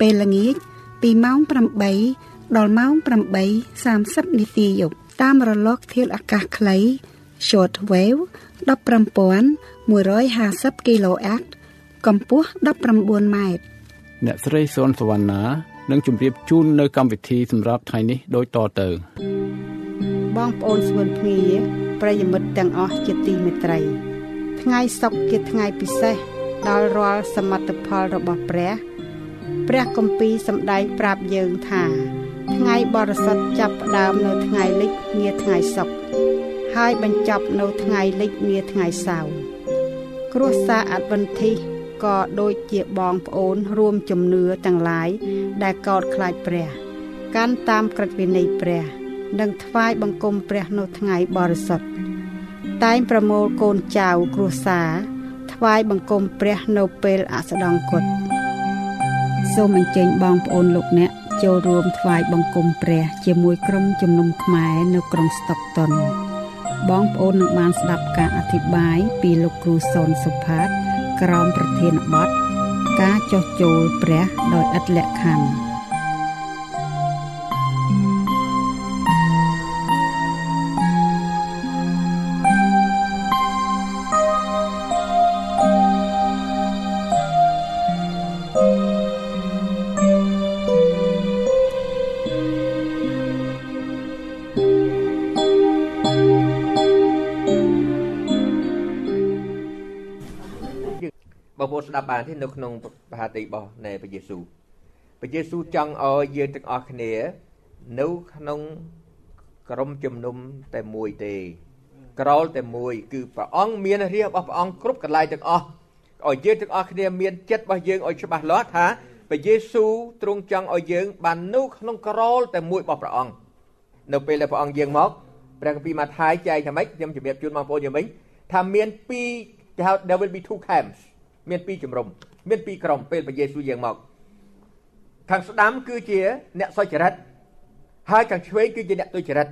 ពេលល្ងាចពីម៉ោង8ដល់ម៉ោង8:30នាទីយប់តាមរលកធាតុអាកាសខ្លី short wave 15150 kHz កម្ពស់19ម៉ែត្រអ្នកស្រីសុនសវណ្ណានឹងជម្រាបជូននៅកម្មវិធីសម្រាប់ថ្ងៃនេះដូចតទៅ បងប្អូនស្វឿនភ្ងាប្រិយមិត្តទាំងអស់ជាទីមេត្រី ថ្ងៃសុក្រជាថ្ងៃពិសេសដល់រាល់សមិទ្ធផលរបស់ព្រះ ព្រះគម្ពីរសម្ដែងប្រាប់យើងថា ថ្ងៃបរិសុទ្ធចាប់ផ្ដើមនៅថ្ងៃលិចងារថ្ងៃសុក្រហើយបញ្ចប់នៅថ្ងៃលិចងារថ្ងៃសៅរ៍គ្រួសារអត្តវន្តិក៏ដូចជាបងប្អូនរួមជំនឿទាំងឡាយដែលកោតខ្លាចព្រះ កាន់តាមក្រឹតវិន័យព្រះ និងថ្វាយបង្គំព្រះនៅថ្ងៃបរិសុទ្ធតែងប្រមូលកូនចៅគ្រួសារថ្វាយបង្គំព្រះនៅពេលអស្ដង្គត សូមអញ្ជើញបងប្អូនលោកអ្នកចូលរួមថ្វាយបង្គំព្រះ ជាមួយក្រុមជំនុំខ្មែរនៅក្រុងស្តុកតុនបងប្អូននឹងបានស្ដាប់ការអធិប្បាយពីលោកគ្រូសនសុផាត ក្រោមប្រធានបទការចោះចូលព្រះ ដោយឥតលក្ខខណ្ឌ ប់បានទេនៅក្នុងបហាតិរបស់នៃព្រះយេស៊ូវព្រះយេស៊ូវចង់ឲ្យយើងទាំងអស់គ្នា នៅក្នុងក្រុមជំនុំតែមួយទេ ក្រលតែមួយ គឺព្រះអង្គមានរាជរបស់ព្រះអង្គគ្រប់កន្លែងទាំងអស់ឲ្យយើងទាំងអស់គ្នាមានចិត្តរបស់យើងឲ្យច្បាស់លាស់ថាព្រះយេស៊ូវទ្រង់ចង់ឲ្យយើង បាននៅក្នុងក្រលតែមួយរបស់ព្រះអង្គនៅពេលដែលព្រះអង្គយាងមកព្រះគម្ពីរម៉ាថាយចែកថាម៉េចខ្ញុំជម្រាបជូនបងប្អូនយើងវិញថាមានពីរគេហៅ there will be two camps មានពីរជំរំមានពីរក្រុមពេលព្រះយេស៊ូវយាងមក ខាងស្ដាំគឺជាអ្នកសុចរិតហើយខាងឆ្វេងគឺជាអ្នកទុច្ចរិត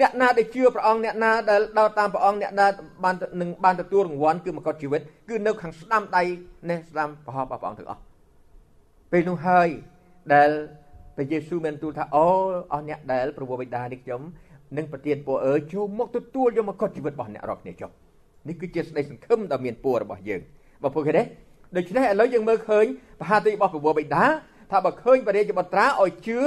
អ្នកណាដែលជឿព្រះអង្គអ្នកណាដែលដើរតាមព្រះអង្គអ្នកណាបាននឹងបានទទួលរង្វាន់គឺមកុដជីវិតគឺនៅខាងស្ដាំដៃនេះស្ដាំប្រហោះរបស់ព្រះអង្គទាំងអស់ពេលនោះហើយដែលព្រះយេស៊ូវមានទូលថាអូអស់អ្នកដែលប្រពោះបិតានេះខ្ញុំនឹងប្រទានពរអើចូលមកទទួលយកមកុដជីវិតរបស់អ្នករាល់គ្នាចុះនេះគឺជាសេចក្តីសង្ឃឹមដ៏មានពររបស់យើង បងប្អូនឃើញទេដូច្នេះឥឡូវយើងមើលឃើញបហាទីរបស់ព្រះវរបិតាថាបើឃើញបរិយាបុត្រាឲ្យជឿ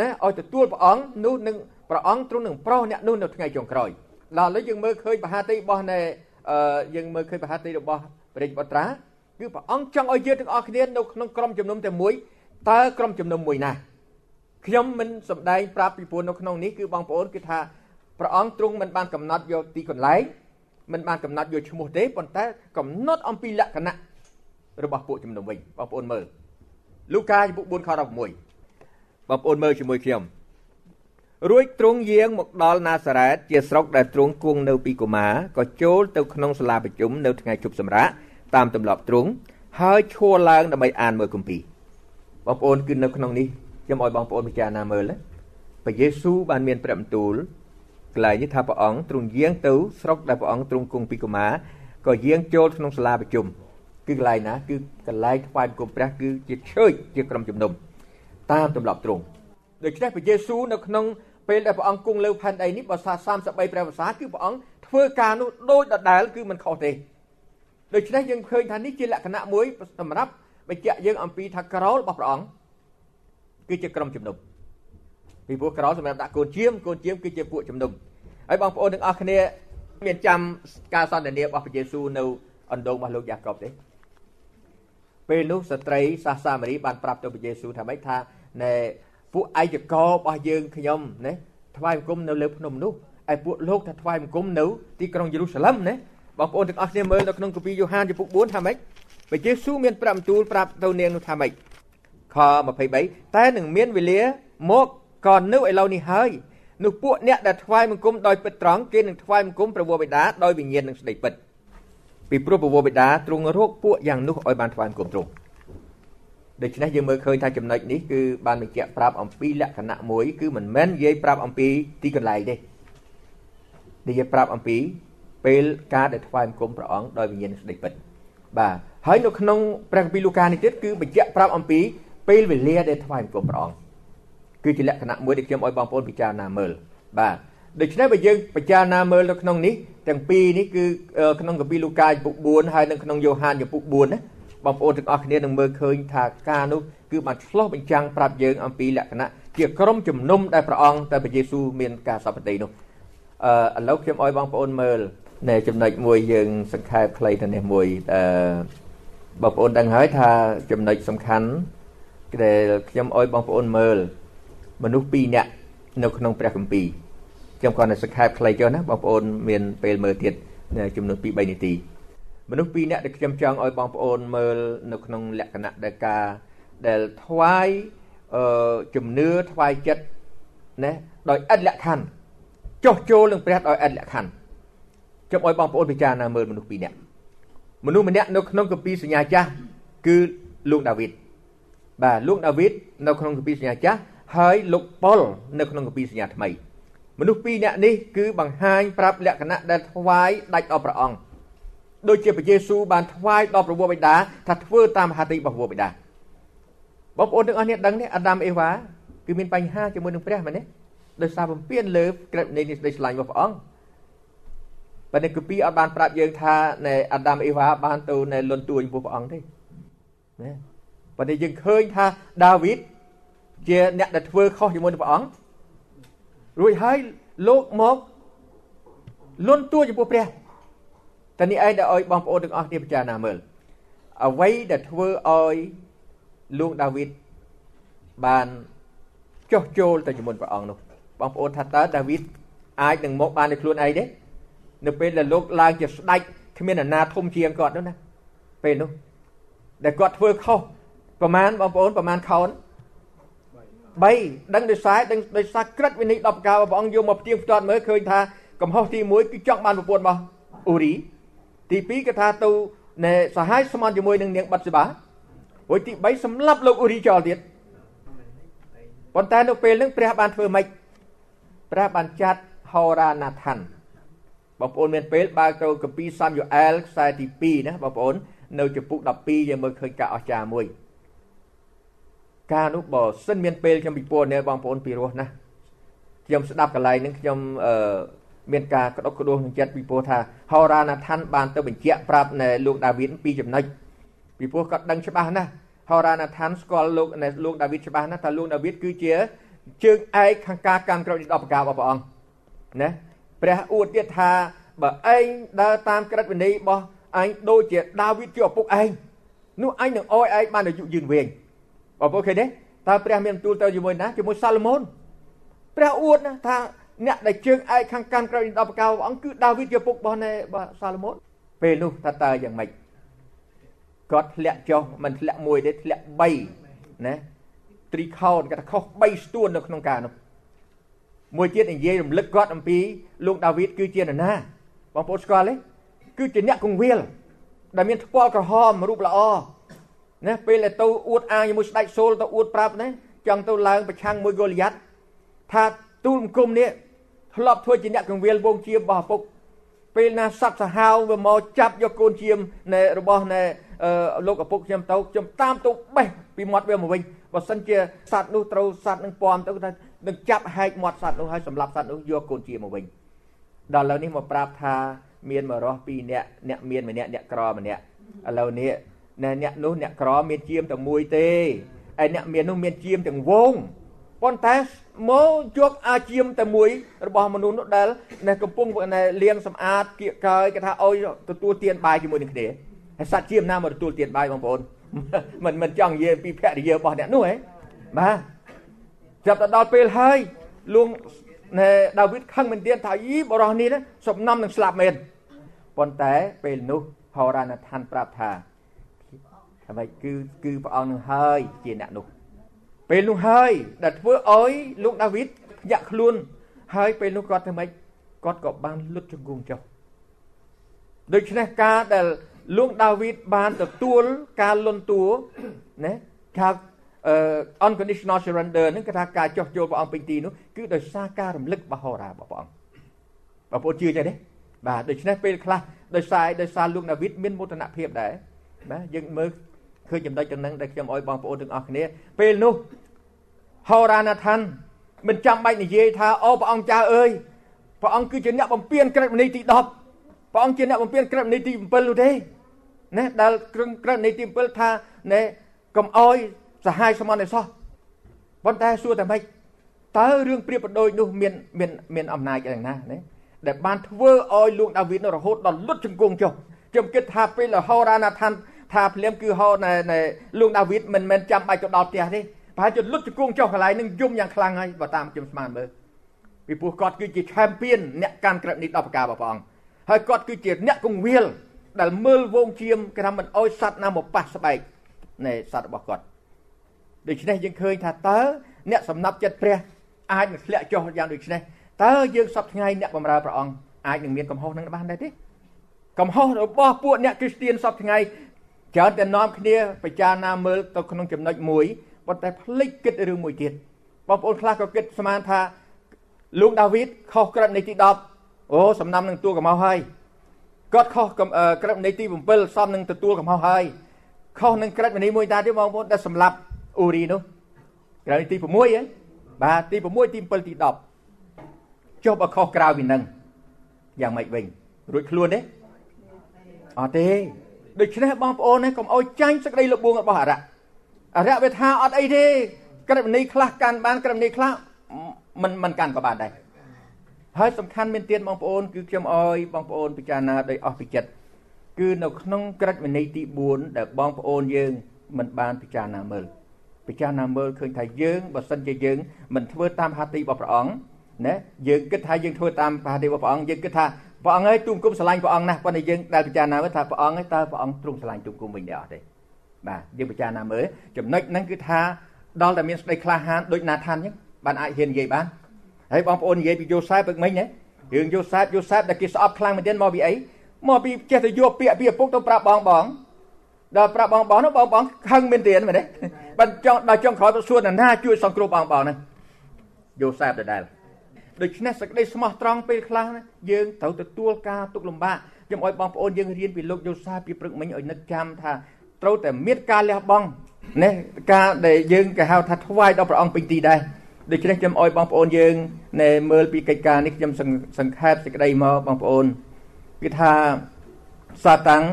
ណាឲ្យទទួលព្រះអង្គនោះនឹងព្រះអង្គទ្រង់នឹងប្រោសអ្នកនោះនៅថ្ងៃចុងក្រោយដល់ឥឡូវយើងមើលឃើញបហាទីរបស់នៃអឺយើងមើលឃើញបហាទីរបស់ព្រះរាជបុត្រាគឺព្រះអង្គចង់ឲ្យយើងទាំងអស់គ្នានៅក្នុងក្រុមជំនុំតែមួយតើក្រុមជំនុំមួយណាខ្ញុំមិនសំដែងប្រាប់ពីព្រោះនៅក្នុងនេះគឺបងប្អូនគឺថាព្រះអង្គទ្រង់មិនបានកំណត់យកទីកន្លែង មិនបានកំណត់យកឈ្មោះទេប៉ុន្តែកំណត់អំពីលក្ខណៈរបស់ពួកជំនុំវិញបងប្អូនមើលលូកាចំពុក4ខ16បងប្អូនមើលជាមួយខ្ញុំរួចទ្រង់យាងមកដល់ណាសារ៉េតជាស្រុកដែលទ្រង់គង់នៅពីកូម៉ាក៏ចូលទៅក្នុងសាលាប្រជុំនៅថ្ងៃជប់សម្រាកតាមទម្លាប់ទ្រង់ហើយឈរឡើងដើម្បីអានមើលគម្ពីរបងប្អូនគឺនៅក្នុងនេះខ្ញុំឲ្យបងប្អូនពិចារណាមើលព្រះយេស៊ូវបានមានព្រះបន្ទូល កន្លែងនេះថាព្រះអង្គទ្រង់យាងទៅស្រុកដែលព្រះអង្គទ្រង់គង់ពីកូម៉ាក៏យាងចូលក្នុងសាលាប្រជុំគឺកន្លែងណាគឺកន្លែងថ្វាយបង្គំព្រះគឺជាឈើជាក្រុមជំនុំតាមទម្លាប់ទ្រង់ដូច្នេះព្រះយេស៊ូវនៅក្នុងពេលដែលព្រះអង្គគង់លើផែនដីនេះបើសា33ព្រះវស្សាគឺព្រះអង្គធ្វើការនោះដូចដដែលគឺមិនខុសទេដូច្នេះយើងឃើញថានេះជាលក្ខណៈមួយសម្រាប់បញ្ជាក់យើងអំពីថាក្រោលរបស់ព្រះអង្គគឺជាក្រុមជំនុំ ពីព្រោះក្រោលសម្រាប់ដាក់កូនជាមកូនជាមគឺជាពួកជំនុំហើយបងប្អូនទាំងអស់គ្នាមានចាំការសន្ទនារបស់ព្រះយេស៊ូវនៅអណ្ដូងរបស់លោកយ៉ាកុបទេពេលនោះស្ត្រីសាសាមារីបានប្រាប់ទៅព្រះយេស៊ូវថាម៉េចថាណែពួកឯកករបស់យើងខ្ញុំណាថ្វាយបង្គំនៅលើភ្នំនោះឯពួកលោកថាថ្វាយបង្គំនៅទីក្រុងយេរូសាឡឹមណាបងប្អូនទាំងអស់គ្នាមើលនៅក្នុងគម្ពីរយ៉ូហានចំពុក4ថាម៉េចព្រះយេស៊ូវមានប្រាប់បន្ទូលប្រាប់ទៅនាងនោះថាម៉េចខ23តែនឹងមានវេលាមក ក៏នៅឥឡូវនេះហើយនោះពួកអ្នកដែលថ្វាយបង្គំដោយពិតត្រង់គេនឹងថ្វាយបង្គំព្រះវរបិតាដោយវិញ្ញាណនិងស្ដីពិតពីព្រោះព្រះវរបិតាទ្រង់រកពួកយ៉ាងនោះឲ្យបានថ្វាយបង្គំទ្រង់ដូច្នេះយើងមើលឃើញថាចំណុចនេះគឺបានបញ្ជាក់ប្រាប់អំពីលក្ខណៈមួយគឺមិនមែននិយាយប្រាប់អំពីទីកន្លែងទេនិយាយប្រាប់អំពីពេលការដែលថ្វាយបង្គំព្រះអង្គដោយវិញ្ញាណស្ដីពិតបាទហើយនៅក្នុងព្រះគម្ពីរលូកានេះទៀតគឺបញ្ជាក់ប្រាប់អំពីពេលវេលាដែលថ្វាយបង្គំព្រះអង្គ គឺជាលក្ខណៈមួយដែលខ្ញុំឲ្យបងប្អូនពិចារណាមើលបាទដូច្នេះបើយើងពិចារណាមើលនៅក្នុងនេះទាំងពីរនេះគឺក្នុងគម្ពីរលូកាចំពុក4ហើយនៅក្នុងយ៉ូហានចំពុក4ណាបងប្អូនទាំងអស់គ្នានឹងមើលឃើញថាការនោះគឺបានឆ្លោះបញ្ចាំងប្រាប់យើងអំពីលក្ខណៈជាក្រុមជំនុំដែលព្រះអង្គតែព្រះយេស៊ូវមានការសពតិនោះអឺឥឡូវខ្ញុំឲ្យបងប្អូនមើលនៅចំណុចមួយយើងសង្ខេបខ្លីទៅនេះមួយអឺបងប្អូនដឹងហើយថាចំណុចសំខាន់ដែលខ្ញុំឲ្យបងប្អូនមើល មនុស្ស2នាក់នៅក្នុងព្រះគម្ពីរខ្ញុំគាត់នៅសង្ខេបខ្លីចុះណាបងប្អូនមានពេលមើលទៀតចំនួន2 3នាទីមនុស្ស2នាក់ដែលខ្ញុំចង់ឲ្យបងប្អូនមើលនៅក្នុងលក្ខណៈដែលការដែលថ្វាយអឺជំនឿថ្វាយចិត្តណាដោយឥតលក្ខខណ្ឌចុះចូលនឹងព្រះដោយឥតលក្ខខណ្ឌខ្ញុំឲ្យបងប្អូនពិចារណាមើលមនុស្សពីរនាក់មនុស្សម្នាក់នៅក្នុងគម្ពីរសញ្ញាចាស់គឺលោកដាវីតបាទលោកដាវីតនៅក្នុងគម្ពីរសញ្ញាចាស់ ហើយលោកប៉ុលនៅក្នុងគម្ពីរសញ្ញាថ្មី មនុស្សពីរនាក់នេះគឺបង្ហាញប្រាប់លក្ខណៈដែលថ្វាយដាច់ដល់ព្រះអង្គដូចជាព្រះយេស៊ូវបានថ្វាយដល់ព្រះវរបិតាថាធ្វើតាមហត្ថលេខរបស់ព្រះវរបិតាបងប្អូនទាំងអស់គ្នាដឹងទេអាដាមអេវ៉ាគឺមានបញ្ហាជាមួយនឹងព្រះមែនទេដោយសារបំពេញលើក្រឹតនៃនេះស្ដីឆ្លាញ់របស់ព្រះអង្គប៉ុន្តែគម្ពីរអត់បានប្រាប់យើងថានៅអាដាមអេវ៉ាបានទៅនៅលន់តួចំពោះព្រះអង្គទេណាប៉ុន្តែយើងឃើញថាដាវីត ជាអ្នកដែលធ្វើខុសជាមួយនឹងព្រះអង្គរួចហើយលោកមកលន់តួចំពោះព្រះតែនេះឯងដែលឲ្យបងប្អូនទាំងអស់គ្នាពិចារណាមើលអ្វីដែលធ្វើឲ្យលោកដាវីតបានចុះចូលទៅជាមួយព្រះអង្គនោះបងប្អូនថាតើដាវីតអាចនឹងមកបានដោយខ្លួនឯងទេនៅពេលដែលលោកឡើងជាស្ដេចគ្មានអាណាធំជាងគាត់នោះណាពេលនោះដែលគាត់ធ្វើខុសប្រមាណបងប្អូនប្រមាណខោន 3ដឹងដោយសារដឹងដោយសារក្រិតវិនិច្ឆ័យ10ប្រការព្រះអង្គយកមកផ្ទៀងផ្ទាត់មើលឃើញថាកំហុសទី1គឺចង់បានប្រពន្ធរបស់អ៊ូរីទី2គឺថាទៅណែសហាយស្មន់ជាមួយនឹងនាងបាត់សេបារួចទី3សម្លាប់លោកអ៊ូរីចោលទៀតប៉ុន្តែនៅពេលហ្នឹងព្រះបានធ្វើម៉េចព្រះបានចាត់ហោរាណាថាន់បងប្អូនមានពេលបើកទៅកាពីសាមយូអែលខ្សែទី2ណាបងប្អូននៅចំពុក12យើងមើលឃើញការអស្ចារ្យមួយ ការនោះបើសិនមានពេលខ្ញុំពិពណ៌នាបងប្អូនពីរោះណាខ្ញុំស្ដាប់កន្លែងហ្នឹងខ្ញុំអឺមានការក្តុកក្តួលក្នុងចិត្តពីព្រោះថាហោរាណាថាន់បានទៅបញ្ជាក់ប្រាប់នៅលោកដាវីតពីចំណុចពីព្រោះគាត់ដឹងច្បាស់ណាស់ហោរាណាថាន់ស្គាល់លោកលោកដាវីតច្បាស់ណាស់ថាលោកដាវីតគឺជាជើងឯកខាងការកាន់ក្រោយដល់ប្រការរបស់ព្រះអង្គណាព្រះអួតទៀតថាបើឯងដើរតាមក្រឹតវិន័យរបស់ឯងដូចជាដាវីតជាឪពុកឯងនោះឯងនឹងអោយឯងបានអាយុយឺនវែង បងប្អូនឃើញទេតើព្រះមានទូលទៅជាមួយណាជាមួយសាឡូមោនព្រះអួតណាថាអ្នកដែលជើងឯកខាងកាន់ក្រោយដល់ប្រការព្រះអង្គគឺដាវីតជាពុករបស់នៃសាឡូមោនពេលនោះថាតើយ៉ាងម៉េចគាត់ធ្លាក់ចុះមិនធ្លាក់មួយទេធ្លាក់3ណាត្រីខោនគាត់ថាខុស3ស្ទួននៅក្នុងការនោះមួយទៀតនិយាយរំលឹកគាត់អំពីលោកដាវីតគឺជានរណាបងប្អូនស្គាល់ទេគឺជាអ្នកគង្វាលដែលមានថ្ពាល់ក្រហមរូបល្អ ណាពេលដែលទៅអួតអាងជាមួយស្ដេចសូលទៅអួតប្រាប់ណាចង់ទៅឡើងប្រឆាំងមួយហ្គូលីយ៉ាត់ថាទូលមង្គមនេះធ្លាប់ធ្វើជាអ្នកកង្វៀលវងជារបស់ឪពុកពេលណាសត្វសាហាវវាមកចាប់យកកូនជាមនៃរបស់នៃលោកឪពុកខ្ញុំទៅខ្ញុំតាមទៅបេះពីមាត់វាមកវិញបើសិនជាសត្វនោះត្រូវសត្វនឹងពំទៅថានឹងចាប់ហែកមាត់សត្វនោះហើយសម្លាប់សត្វនោះយកកូនជាមកវិញដល់ឥឡូវនេះមកប្រាប់ថាមានមករស់ពីរអ្នកអ្នកមានម្នាក់អ្នកក្រម្នាក់ឥឡូវនេះ អ្នកនោះអ្នកក្រមានជាមតែមួយទេឯអ្នកមាននោះមានជាមទាំងវងប៉ុន្តែមកយកអាជីមតែមួយរបស់មនុស្សនោះដែលនៅកំពុងលៀងសម្អាតគៀកកើយគេថាអុយទទួលទានបាយជាមួយនឹងគ្នាហើយសត្វជាមណាមកទទួលទានបាយបងប្អូនមិនមិនចង់និយាយពីភរិយារបស់អ្នកនោះហ៎បាទចាប់ទៅដល់ពេលហើយលួងណែដាវីតខឹងមែនទៀតថាយីបរោះនេះសំណំនឹងស្លាប់មែនប៉ុន្តែពេលនោះហោរាណឋានប្រាប់ថា អ្វីគឺគឺព្រះអង្គនឹងហើយជាអ្នកនោះ ពេលនោះហើយដែលធ្វើឲ្យលោកដាវីតភ្ញាក់ខ្លួន ហើយពេលនោះគាត់ធ្វើម៉េចគាត់ក៏បានលុតជង្គង់ចុះដូច្នេះការដែលលោកដាវីតបានទទួលការលន់តួណាថា unconditional surrender នឹងគឺថាការចោះចូលព្រះអង្គពេញទីនោះគឺដោយសារការរំលឹកបហោរារបស់ព្រះអង្គបងប្អូនជឿចឹងទេបាទដូច្នេះពេលខ្លះដោយសារដោយសារលោកដាវីតមានមោទនភាពដែរបាទយើងមើល ឃើញចំណុចទាំងហ្នឹងដែលខ្ញុំអោយបងប្អូនទាំងអស់គ្នាពេលនោះហោរាណាថានមិនចាំបាច់និយាយថាអូព្រះអង្គចៅអើយព្រះអង្គគឺជាអ្នកបំពេញក្រឹតមនីទី10ព្រះអង្គជាអ្នកបំពេញក្រឹតមនីទី7នោះទេណាដែលក្រឹតមនីទី7ថាណែកុំអោយសហាយសមនឯសោះប៉ុន្តែសួរតែម៉េចតើរឿងព្រៀបប្រដូចនោះមានមានមានអំណាចយ៉ាងណាណាដែលបានធ្វើឲ្យលោកដាវីតនោះរហូតដល់លុតជង្គង់ចុះខ្ញុំគិតថាពេលហោរាណាថាន ថាភ្លាមគឺហោណែលោកដាវីតមិនមែនចាំបាច់ទៅដល់ផ្ទះទេប្រហែលជាលុតជង្គង់ចុះកន្លែងនឹងយំយ៉ាងខ្លាំងហើយបើតាមខ្ញុំស្មានមើលពីព្រោះគាត់គឺជា champion អ្នកកាន់ក្រឹតនេះដល់ប្រការព្រះអង្គហើយគាត់គឺជាអ្នកគង្វាលដែលមើលវងជៀមគេថាមិនអោយសัตว์ណាមកប៉ះស្បែកនៃសัตว์របស់គាត់ដូច្នេះយើងឃើញថាតើអ្នកសំណាប់ចិត្តព្រះអាចនឹងធ្លាក់ចុះយ៉ាងដូចនេះតើយើងសពថ្ងៃអ្នកបម្រើព្រះអង្គអាចនឹងមានកំហុសនឹងបានដែរទេកំហុសរបស់ពួកអ្នកគ្រីស្ទៀនសពថ្ងៃ ច្រើនតែនាំគ្នាពិចារណាមើលទៅក្នុងចំណុចមួយប៉ុន្តែភ្លេចគិតរឿងមួយទៀតបងប្អូនខ្លះក៏គិតស្មានថាលោកដាវីតខុសក្រឹតនៃទី10អូសំណាំនឹងទួលកំហុសហើយគាត់ខុសក្រឹតនៃទី7សំនឹងទទួលកំហុសហើយខុសនឹងក្រឹតវិន័យមួយតាទៀតបងប្អូនដែលសម្លាប់អ៊ូរីនោះក្រៅទី6ហ៎បាទទី6ទី7ទី10ចុះបើខុសក្រៅពីនឹងយ៉ាងម៉េចវិញរួចខ្លួនទេអត់ទេ ដូច្នេះបងប្អូននេះកុំអោយចាញ់សក្តីលបួងរបស់អរៈអរៈវាថាអត់អីទេក្រឹតវិន័យខ្លះកាន់បានក្រឹតវិន័យខ្លះមិនមិនកាន់ក៏បានដែរហើយសំខាន់មែនទៀតបងប្អូនគឺខ្ញុំអោយបងប្អូនពិចារណាដោយអស់ពីចិត្តគឺនៅក្នុងក្រឹតវិន័យទី4ដែលបងប្អូនយើងមិនបានពិចារណាមើលពិចារណាមើលឃើញថាយើងបើសិនជាយើងមិនធ្វើតាមហាទីរបស់ព្រះអង្គណាយើងគិតថាយើងធ្វើតាមហាទីរបស់ព្រះអង្គយើងគិតថា ព្រះអង្គហើយទូមគុំស្រឡាញ់ព្រះអង្គណាស់ប៉ុន្តែយើងដែលពិចារណាមើលថាព្រះអង្គហើយតើព្រះអង្គទ្រង់ស្រឡាញ់ទូមគុំវិញដែរអត់ទេបាទយើងពិចារណាមើលចំណុចហ្នឹងគឺថាដល់តែមានស្ដីក្លាហានដូចណាថានអញ្ចឹងបានអាចហ៊ាននិយាយបានហើយបងប្អូននិយាយពីយូសែបពឹកមិញណារឿងយូសែបយូសែបដែលគេស្អប់ខ្លាំងមែនទែនមកពីអីមកពីចេះតែយកពាក្យពីឪពុកទៅប្រាប់បងបងដល់ប្រាប់បងបងនោះបងបងខឹងមែនទែនមែនទេបើចង់ដល់ចុងក្រោយទៅសួរណាជួយសង្គ្រោះបងបងហ្នឹងយូសែបដដែល ដូច្នេះសេចក្តីស្មោះត្រង់ពេលខ្លះយើងត្រូវទទួលការទុកលំបាកខ្ញុំឲ្យបងប្អូនយើងរៀនពីលោកយូសាពីព្រឹកមិញឲ្យនឹកចាំថាត្រូវតែមានការលះបង់ណាការដែលយើងគេហៅថាថ្វាយដល់ព្រះអង្គពេញទីដែរដូច្នេះខ្ញុំឲ្យបងប្អូនយើងណែមើលពីកិច្ចការនេះខ្ញុំសង្ខេបសេចក្តីមកបងប្អូនគឺថាសាតាំង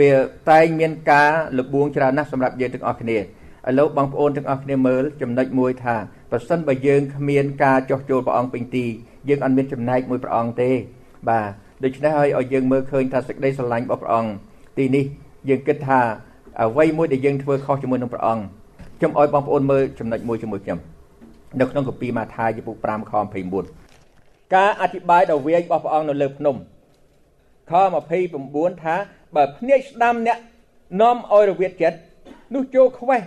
វាតែងមានការលបួងច្រើនណាស់សម្រាប់យើងទាំងអស់គ្នាឥឡូវបងប្អូនទាំងអស់គ្នាមើលចំណុចមួយថា ប្រសិនបើយើងគ្មានការចោះចូលព្រះអង្គពេញទីយើងអត់មានចំណែកមួយព្រះអង្គទេ បាទដូច្នេះហើយឲ្យយើងមើលឃើញថាសេចក្តីស្រឡាញ់របស់ព្រះអង្គទីនេះយើងគិតថាអ្វីមួយដែលយើងធ្វើខុសជាមួយនឹងព្រះអង្គខ្ញុំឲ្យបងប្អូនមើលចំណុចមួយជាមួយខ្ញុំនៅក្នុងកាពីម៉ាថាយពុ5ខ29ការអធិប្បាយដ៏វាយរបស់ព្រះអង្គនៅលើភ្នំខ29ថាបើភ្នែកស្ដាំអ្នកនាំឲ្យរវិតចិត្តនោះចូលខ្វេះ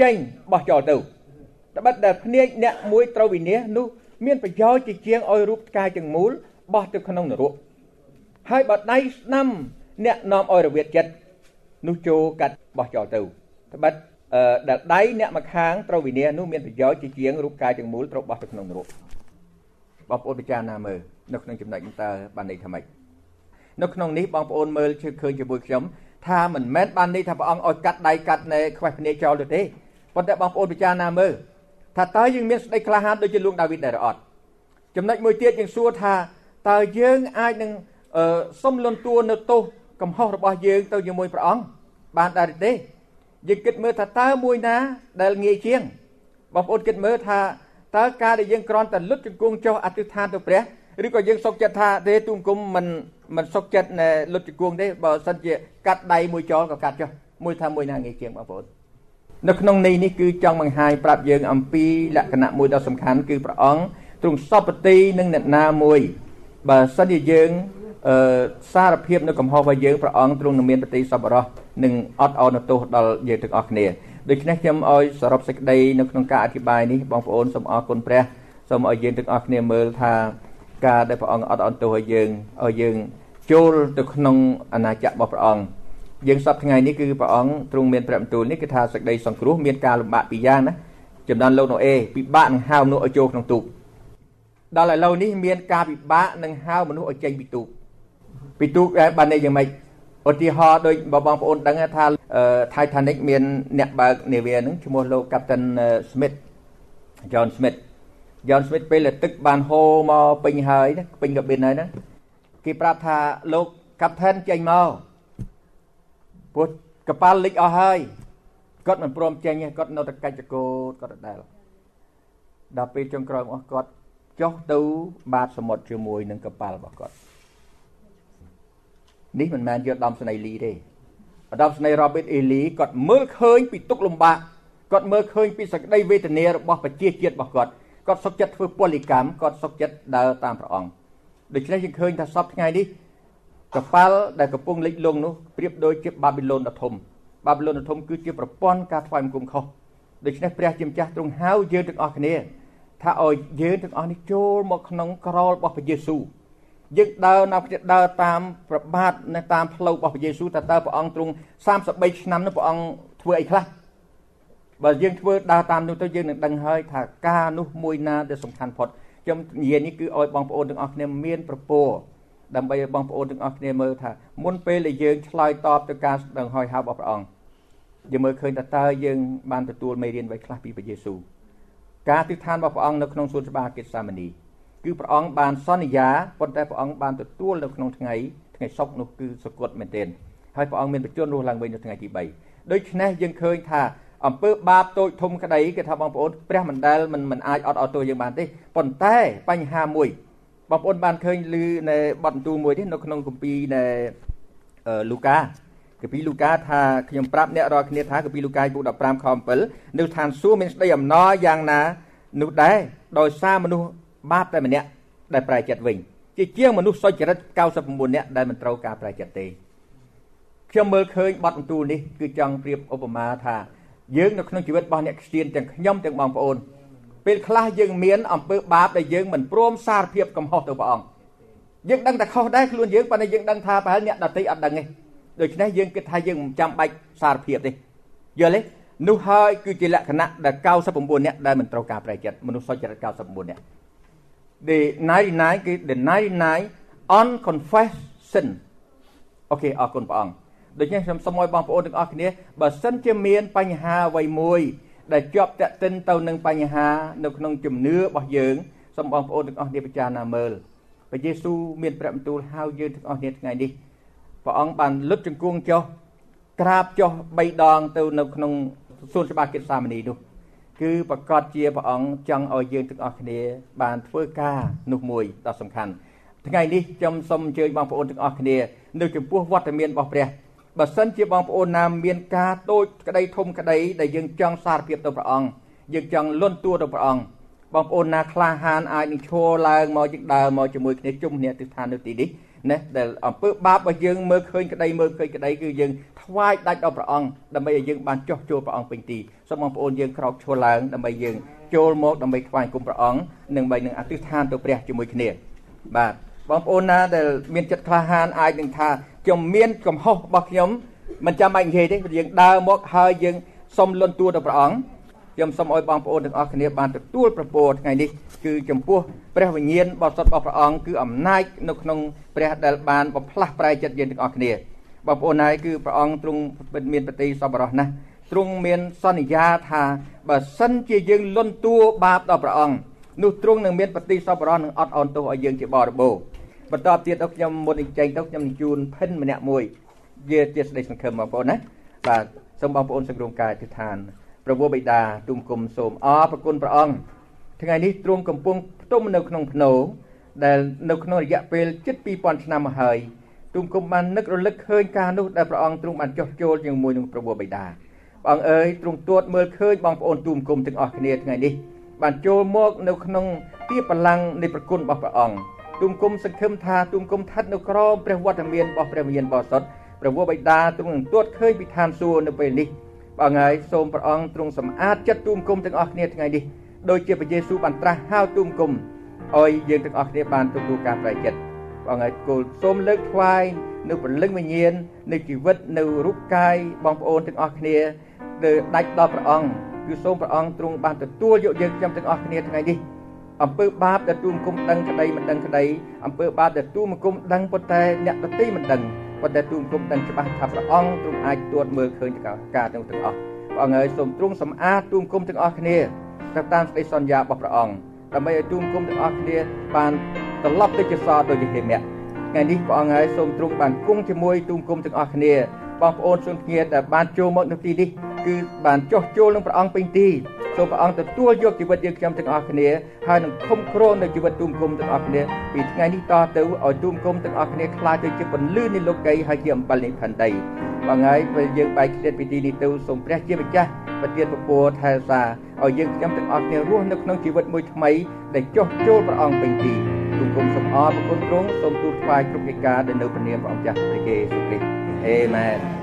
ចេញបោះចោលទៅ ត្បិតដែលភ្នែកអ្នកមួយត្រូវវិនិច្ឆ័យនោះមានប្រយោជន៍ជាជាងឲ្យរូបផ្កាយទាំងមូលបោះទៅក្នុងនរកហើយបើដៃស្ដាំអ្នកនាំឲ្យរវិតចិត្តនោះចូលកាត់បោះចោលទៅត្បិតដែលដៃអ្នកម្ខាងត្រូវវិនិច្ឆ័យនោះមានប្រយោជន៍ជាជាងរូបកាយទាំងមូលត្រូវបោះទៅក្នុងនរកបងប្អូនពិចារណាមើលនៅក្នុងចំណុចនេះតើបានន័យថាម៉េចនៅក្នុងនេះបងប្អូនមើលឃើញជាមួយខ្ញុំថាមិនមែនបានន័យថាព្រះអង្គឲ្យកាត់ដៃកាត់នៃខ្វេះភ្នែកចោលទៅទេប៉ុន្តែបងប្អូនពិចារណាមើល ថាតើយើងមានស្ដីក្លាហានដូចជាលោកដាវីតដែរឬអត់ចំណុចមួយទៀតយើងសួរថាតើយើងអាចនឹងសុំលន់តួនៅទោសកំហុសរបស់យើងទៅជាមួយព្រះអង្គបានដែរទេយើងគិតមើលថាតើមួយណាដែលងាយជាងបងប្អូនគិតមើលថាតើការដែលយើងគ្រាន់តែលុតជង្គង់ចុះអធិដ្ឋានទៅព្រះឬក៏យើងសុកចិត្តថាទេទូមគុំមិនមិនសុកចិត្តលុតជង្គង់ទេបើសិនជាកាត់ដៃមួយចោលក៏កាត់ចុះមួយថាមួយណាងាយជាងបងប្អូន នៅក្នុងនេះនេះគឺចង់បង្ហាញប្រាប់យើងអំពីលក្ខណៈមួយដ៏សំខាន់គឺព្រះអង្គទ្រង់សពតិនឹងអ្នកណាមួយ បើសិនជាយើងអឺសារភាពនៅកំហុសរបស់យើងព្រះអង្គទ្រង់នឹងមានបតិសពរោះនឹងអត់អោនទោសដល់យើងទាំងអស់គ្នាដូច្នេះខ្ញុំឲ្យសរុបសេចក្តីនៅក្នុងការអធិប្បាយនេះបងប្អូនសូមអរគុណព្រះសូមឲ្យយើងទាំងអស់គ្នាមើលថាការដែលព្រះអង្គអត់អន់ទោសឲ្យយើងឲ្យយើងចូលទៅក្នុងអាណាចក្ររបស់ព្រះអង្គ យើងសពថ្ងៃនេះគឺព្រះអង្គទ្រង់មានព្រះបន្ទូលនេះគឺថាសេចក្តីសង្គ្រោះមានការលំបាកពីរយ៉ាងណាចំនួនលោកណូអេពិបាកនឹងហៅមនុស្សឲ្យចូលក្នុងទូកដល់ឥឡូវនេះមានការពិបាកនឹងហៅមនុស្សឲ្យចេញពីទូកពីទូកបានន័យយ៉ាងម៉េចឧទាហរណ៍ដូចបងប្អូនដឹងថា Titanic មានអ្នកបើកនាវាហ្នឹងឈ្មោះលោក Captain Smith John Smith John Smith ពេលទឹកបានហូរមកពេញហើយពេញកាប៊ិនហើយណាគេប្រាប់ថាលោក Captain ចេញមក ព្រោះកប៉ាល់លិចអស់ហើយគាត់មិនព្រមចេញទេគាត់នៅតែកាច់ចកោតគាត់ដដែលដល់ពេលចុងក្រោយរបស់គាត់ចុះទៅបាតសមុទ្រជាមួយនឹងកប៉ាល់របស់គាត់នេះមិនមែនយកដំស្នេហ៍លីទេឧត្តមស្នេហ៍ Robert E. Lee គាត់មើលឃើញពីទុកលំបាកគាត់មើលឃើញពីសក្តីវេទនារបស់ប្រជាជាតិរបស់គាត់គាត់សុខចិត្តធ្វើពលិកម្មគាត់សុខចិត្តដើរតាមព្រះអង្គដូច្នេះយើងឃើញថាសពថ្ងៃនេះ កប៉ាល់ដែលកំពុងលិចលង់នោះប្រៀបដូចជាបាប៊ីឡូនដ៏ធំបាប៊ីឡូនដ៏ធំគឺជាប្រព័ន្ធការថ្វាយបង្គំខុសដូច្នេះព្រះជាម្ចាស់ទ្រង់ហៅយើងទាំងអស់គ្នាថាឲ្យយើងទាំងអស់នេះចូលមកក្នុងក្រលរបស់ព្រះយេស៊ូវយើងដើរនៅគ្នាដើរតាមប្របាទនៅតាមផ្លូវរបស់ព្រះយេស៊ូវតើតើព្រះអង្គទ្រង់33ឆ្នាំនោះព្រះអង្គធ្វើអីខ្លះបើយើងធ្វើដើរតាមនោះទៅយើងនឹងដឹងហើយថាការនោះមួយណាដែលសំខាន់ផុតខ្ញុំនិយាយនេះគឺឲ្យបងប្អូនទាំងអស់គ្នាមានប្រពោ ដើម្បីឲ្យបងប្អូនទាំងអស់គ្នាមើលថាមុនពេលដែលយើងឆ្លើយតបទៅការដង្ហោយហៅរបស់ព្រះអង្គយើងមើលឃើញថាតើយើងបានទទួលមេរៀនអ្វីខ្លះពីព្រះយេស៊ូវការទិដ្ឋានរបស់ព្រះអង្គនៅក្នុងសួនច្បារកិច្ចសាមនីគឺព្រះអង្គបានសន្យាប៉ុន្តែព្រះអង្គបានទទួលនៅក្នុងថ្ងៃថ្ងៃសុក្រនោះគឺសគត់មែនទែនហើយព្រះអង្គមានបញ្ជូនរស់ឡើងវិញនៅថ្ងៃទី3ដូច្នេះយើងឃើញថាអំពើបាបតូចធំក្តីគេថាបងប្អូនព្រះមិនដែលមិនមិនអាចអត់អត់ទោសយើងបានទេប៉ុន្តែបញ្ហាមួយ បងប្អូនបានឃើញឮនៅបទបន្ទូលមួយនេះនៅក្នុងគម្ពីរនៃលូកាគម្ពីរលូកាថាខ្ញុំប្រាប់អ្នករាល់គ្នាថាគម្ពីរលូកាពុក15ខ7នៅឋានសួគ៌មានស្ដីអំណរយ៉ាងណានោះដែរដោយសារមនុស្សបាបតែម្នាក់ដែលប្រែចិត្តវិញជាជាងមនុស្សសុចរិត99នាក់ដែលមិនត្រូវការប្រែចិត្តទេខ្ញុំមើលឃើញបទបន្ទូលនេះគឺចង់ប្រៀបឧបមាថាយើងនៅក្នុងជីវិតរបស់អ្នកគ្រីស្ទានទាំងខ្ញុំទាំងបងប្អូន ពេលខ្លះយើងមានអំពើបាបដែលយើងមិនព្រមសារភាពកំហុសទៅព្រះអង្គយើងដឹងតែខុសដែរខ្លួនយើងប៉ុន្តែយើងដឹងថាប្រហែលអ្នកដទៃអត់ដឹងទេដូច្នេះយើងគិតថាយើងមិនចាំបាច់សារភាពទេយល់ទេនោះហើយគឺជាលក្ខណៈដែល99អ្នកដែលមិនត្រូវការប្រែចិត្តមនុស្សសុចរិត99អ្នក the 99គឺ the 99 unconfessed sin អូខេអរគុណព្រះអង្គដូច្នេះខ្ញុំសូមឲ្យបងប្អូនទាំងអស់គ្នាបើសិនជាមានបញ្ហាអ្វីមួយ ដែលជាប់តាក់ទិនទៅនឹងបញ្ហា នៅក្នុងជំនឿរបស់យើងសូមបងប្អូនទាំងអស់គ្នាពិចារណាមើលព្រះយេស៊ូវមានព្រះបន្ទូលហៅយើងទាំងអស់គ្នាថ្ងៃនេះព្រះអង្គបានលុតជង្គង់ចុះក្រាបចុះ3ដងទៅនៅក្នុងសួនច្បារកិច្ចសាមនីនោះគឺប្រកាសជាព្រះអង្គចង់ឲ្យយើងទាំងអស់គ្នា បានធ្វើការនោះមួយដ៏សំខាន់ថ្ងៃនេះខ្ញុំសូមអញ្ជើញបងប្អូនទាំងអស់គ្នា នៅចំពោះវត្តមានរបស់ព្រះ បើសិនជាបងប្អូនណាមានការតូចក្តីធំក្តីដែលយើងចង់សារភាពទៅព្រះអង្គយើងចង់លន់តួទៅព្រះអង្គបងប្អូនណាក្លាហានអាចនឹងឈរឡើងមកយើងដើរមកជាមួយគ្នាជុំគ្នាទិដ្ឋាននៅទីនេះណាដែលអំពើបាបរបស់យើងមើលឃើញក្តីមើលឃើញក្តីគឺយើងថ្វាយដាច់ដល់ព្រះអង្គដើម្បីឲ្យយើងបានចោះចូលព្រះអង្គពេញទីសូមបងប្អូនយើងក្រោកឈរឡើងដើម្បីយើងចូលមកដើម្បីថ្វាយគុំព្រះអង្គនិងបីនឹងអធិដ្ឋានទៅព្រះជាមួយគ្នាបាទបងប្អូនណាដែលមានចិត្តក្លាហានអាចនឹងថា ខ្ញុំមានកំហុសរបស់ខ្ញុំមិនចាំបាច់និយាយទេយើងដើរមកហើយយើងសុំលន់តួទៅព្រះអង្គខ្ញុំសូមឲ្យបងប្អូនទាំងអស់គ្នាបានទទួលប្រពោថ្ងៃនេះគឺចំពោះព្រះវិញ្ញាណបរិសុទ្ធរបស់ព្រះអង្គគឺអំណាចនៅក្នុងព្រះដែលបានបំផ្លាស់ប្រែចិត្តយើងទាំងអស់គ្នាបងប្អូនហើយគឺព្រះអង្គទ្រង់មានបតិសពរោះណាស់ទ្រង់មានសន្យាថាបើសិនជាយើងលន់តួបាបដល់ព្រះអង្គនោះទ្រង់នឹងមានបតិសពរោះនឹងអត់អន់ទោសឲ្យយើងជាបរិបូរណ៍ បន្តទៀតទៅខ្ញុំមុននឹងចេញទៅខ្ញុំនឹងជូនភិនម្នាក់មួយវាជាស្ដីសង្ឃឹមបងប្អូនណាបាទសូមបងប្អូនសង្គ្រោងកាយអធិដ្ឋានព្រះវរបិតាទុំគុំសូមអរប្រគុណព្រះអង្គថ្ងៃនេះទ្រង់កំពុងផ្ទុំនៅក្នុងភ្នោដែលនៅក្នុងរយៈពេលជិត2000ឆ្នាំមកហើយទុំគុំបាននឹករលឹកឃើញការនោះដែលព្រះអង្គទ្រង់បានចោះចូលជាមួយនឹងព្រះវរបិតាព្រះអង្គអើយទ្រង់ទួតមើលឃើញបងប្អូនទុំគុំទាំងអស់គ្នាថ្ងៃនេះបានចូលមកនៅក្នុងទីបលាំងនៃប្រគុណរបស់ព្រះអង្គ ទុំគុំសង្ឃឹមថាទុំគុំស្ថិតនៅក្រោមព្រះវត្តមានរបស់ព្រះវិញ្ញាណបរិសុទ្ធព្រះវរបិតាទ្រង់នឹងទួតឃើញពីឋានសួគ៌នៅពេលនេះបងហើយសូមព្រះអង្គទ្រង់សម្អាតចិត្តទូមគុំទាំងអស់គ្នាថ្ងៃនេះដោយជាព្រះយេស៊ូវបានត្រាស់ហៅទូមគុំឲ្យយើងទាំងអស់គ្នាបានទទួលការប្រែចិត្តបងហើយគោលសូមលើកថ្វាយនៅព្រលឹងវិញ្ញាណនៅជីវិតនៅរូបកាយបងប្អូនទាំងអស់គ្នាដែលដាច់ដល់ព្រះអង្គគឺសូមព្រះអង្គទ្រង់បានទទួលយកយើងខ្ញុំទាំងអស់គ្នាថ្ងៃនេះ អំពើបាបដែលទូមគុំដឹងក្តីមិនដឹងក្តីអំពើបាបដែលទូមគុំដឹងប៉ុន្តែអ្នកដទៃមិនដឹងប៉ុន្តែទូមគុំដឹងច្បាស់ថាព្រះអង្គទ្រង់អាចទួតមើលឃើញការទាំងទាំងអស់ព្រះអង្គហើយសូមទ្រង់សម្អាតទូមគុំទាំងអស់គ្នាទៅតាមសេចក្តីសន្យារបស់ព្រះអង្គដើម្បីឲ្យទូមគុំទាំងអស់គ្នាបានត្រឡប់ទៅជាសដោយជាហេមៈថ្ងៃនេះព្រះអង្គហើយសូមទ្រង់បានគង់ជាមួយទូមគុំទាំងអស់គ្នាបងប្អូនជនគ្នាដែលបានចូលមកនៅទីនេះ គឺបានចោះចូលនឹងព្រះអង្គពេញទីសូមព្រះអង្គទទួលយកជីវិតយើងខ្ញុំទាំងអស់គ្នាហើយនឹងគុំគ្រងនៅជីវិតទូមគុំទាំងអស់គ្នាពីថ្ងៃនេះតទៅឲ្យទូមគុំទាំងអស់គ្នាខ្លាចទៅជាពន្លឺនៃលោកីហើយជាអំបិលនៃផែនដីបងហើយពេលយើងបែកឃ្លាតពីទីនេះទៅសូមព្រះជាម្ចាស់ប្រទានពពថែសាឲ្យយើងខ្ញុំទាំងអស់គ្នារស់នៅក្នុងជីវិតមួយថ្មីដែលចោះចូលព្រះអង្គពេញទីទូមគុំសូមអរគុណទ្រង់សូមទូលថ្វាយគ្រប់កិច្ចការដែលនៅព្រះនាមព្រះអង្គចាស់ព្រះយេស៊ូវគ្រីស្ទអេមែន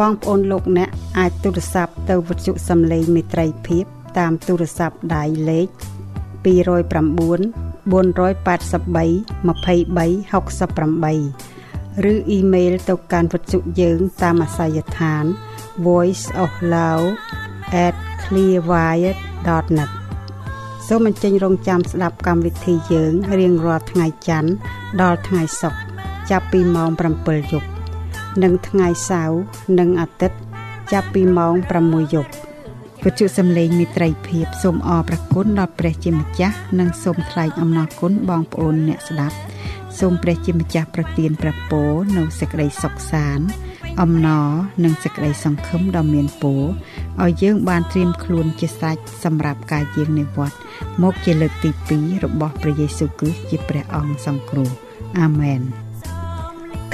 បងប្អូនលោកអ្នកអាចទូរស័ព្ទទៅវិទ្យុសំឡេងមេត្រីភាព តាមទូរស័ព្ទដៃលេខ209 483 2368ឬអ៊ីមែលទៅកាន់វិទ្យុយើងតាមអាសយដ្ឋាន voiceoflao@clearwire.net សូមអញ្ជើញរងចាំស្ដាប់កម្មវិធីយើងរៀងរាល់ថ្ងៃច័ន្ទដល់ថ្ងៃសុក្រចាប់ពីម៉ោង7យប់ និងថ្ងៃសៅរ៍និងអាទិត្យចាប់ពីម៉ោង6យប់វិទ្យុសំឡេងមិត្តរីភាពសូមអរព្រគុណដល់ព្រះជាម្ចាស់និងសូមថ្លែងអំណរគុណបងប្អូនអ្នកស្ដាប់សូមព្រះជាម្ចាស់ប្រទានព្រះពរនៅសេចក្តីសុខសាន្តអំណរនិងសេចក្តីសង្ឃឹមដ៏មានពរឲ្យយើងបានត្រៀមខ្លួនជាស្រេចសម្រាប់ការយាងនិវត្តន៍មកជាលើកទី2របស់ព្រះយេស៊ូវគ្រីស្ទជាព្រះអង្គសង្គ្រោះអាមែន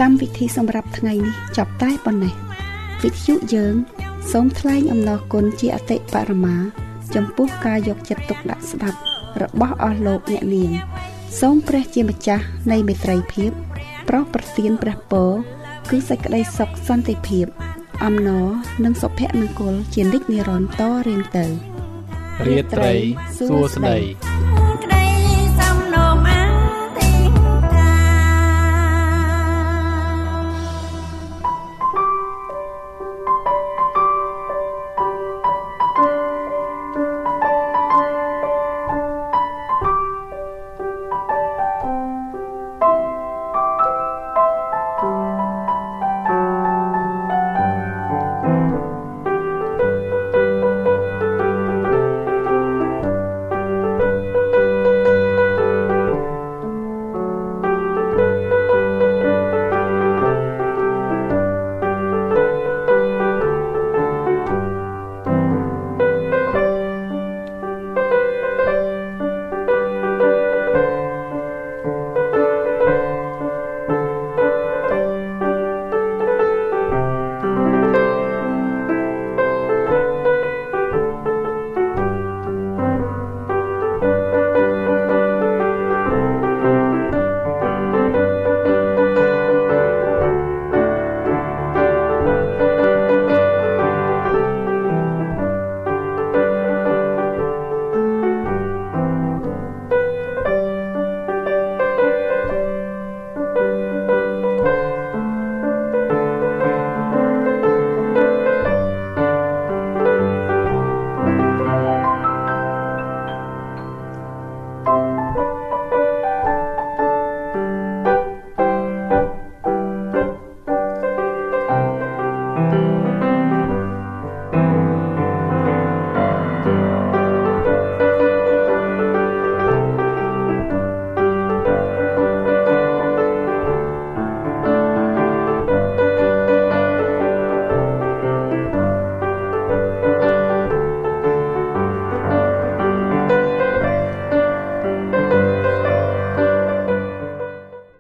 កម្មវិធីសម្រាប់ថ្ងៃនេះចប់តែប៉ុណ្ណេះវិទ្យុយើង សូមថ្លែងអំណរគុណជាអតិបរមា ចំពោះការយកចិត្តទុកដាក់ស្ដាប់របស់អស់លោកអ្នកនាងសូមព្រះជាម្ចាស់នៃមេត្រីភាពប្រោសប្រទានព្រះពរគឺសេចក្តីសុខសន្តិភាព អំណរនិងសុភមង្គលជានិច្ចនិរន្តរ៍តរៀងទៅរាត្រីសួស្តី